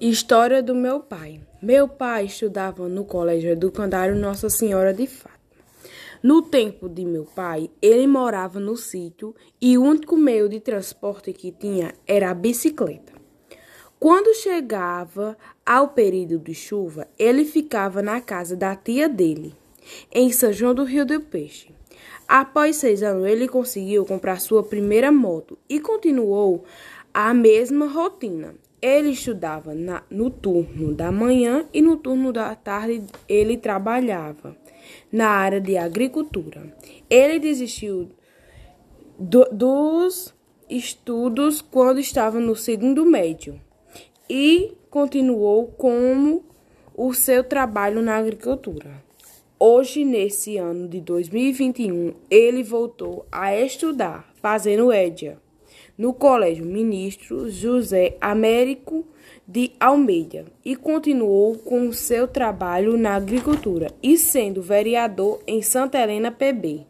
História do meu pai. Meu pai estudava no Colégio Educandário Nossa Senhora de Fátima. No tempo de meu pai, ele morava no sítio e o único meio de transporte que tinha era a bicicleta. Quando chegava ao período de chuva, ele ficava na casa da tia dele, em São João do Rio do Peixe. Após seis anos, ele conseguiu comprar sua primeira moto e continuou a mesma rotina. Ele estudava na, no turno da manhã e no turno da tarde ele trabalhava na área de agricultura. Ele desistiu do, dos estudos quando estava no segundo médio e continuou com o seu trabalho na agricultura. Hoje, nesse ano de 2021, ele voltou a estudar, fazendo EDIA no Colégio Ministro José Américo de Almeida e continuou com seu trabalho na agricultura e sendo vereador em Santa Helena PB.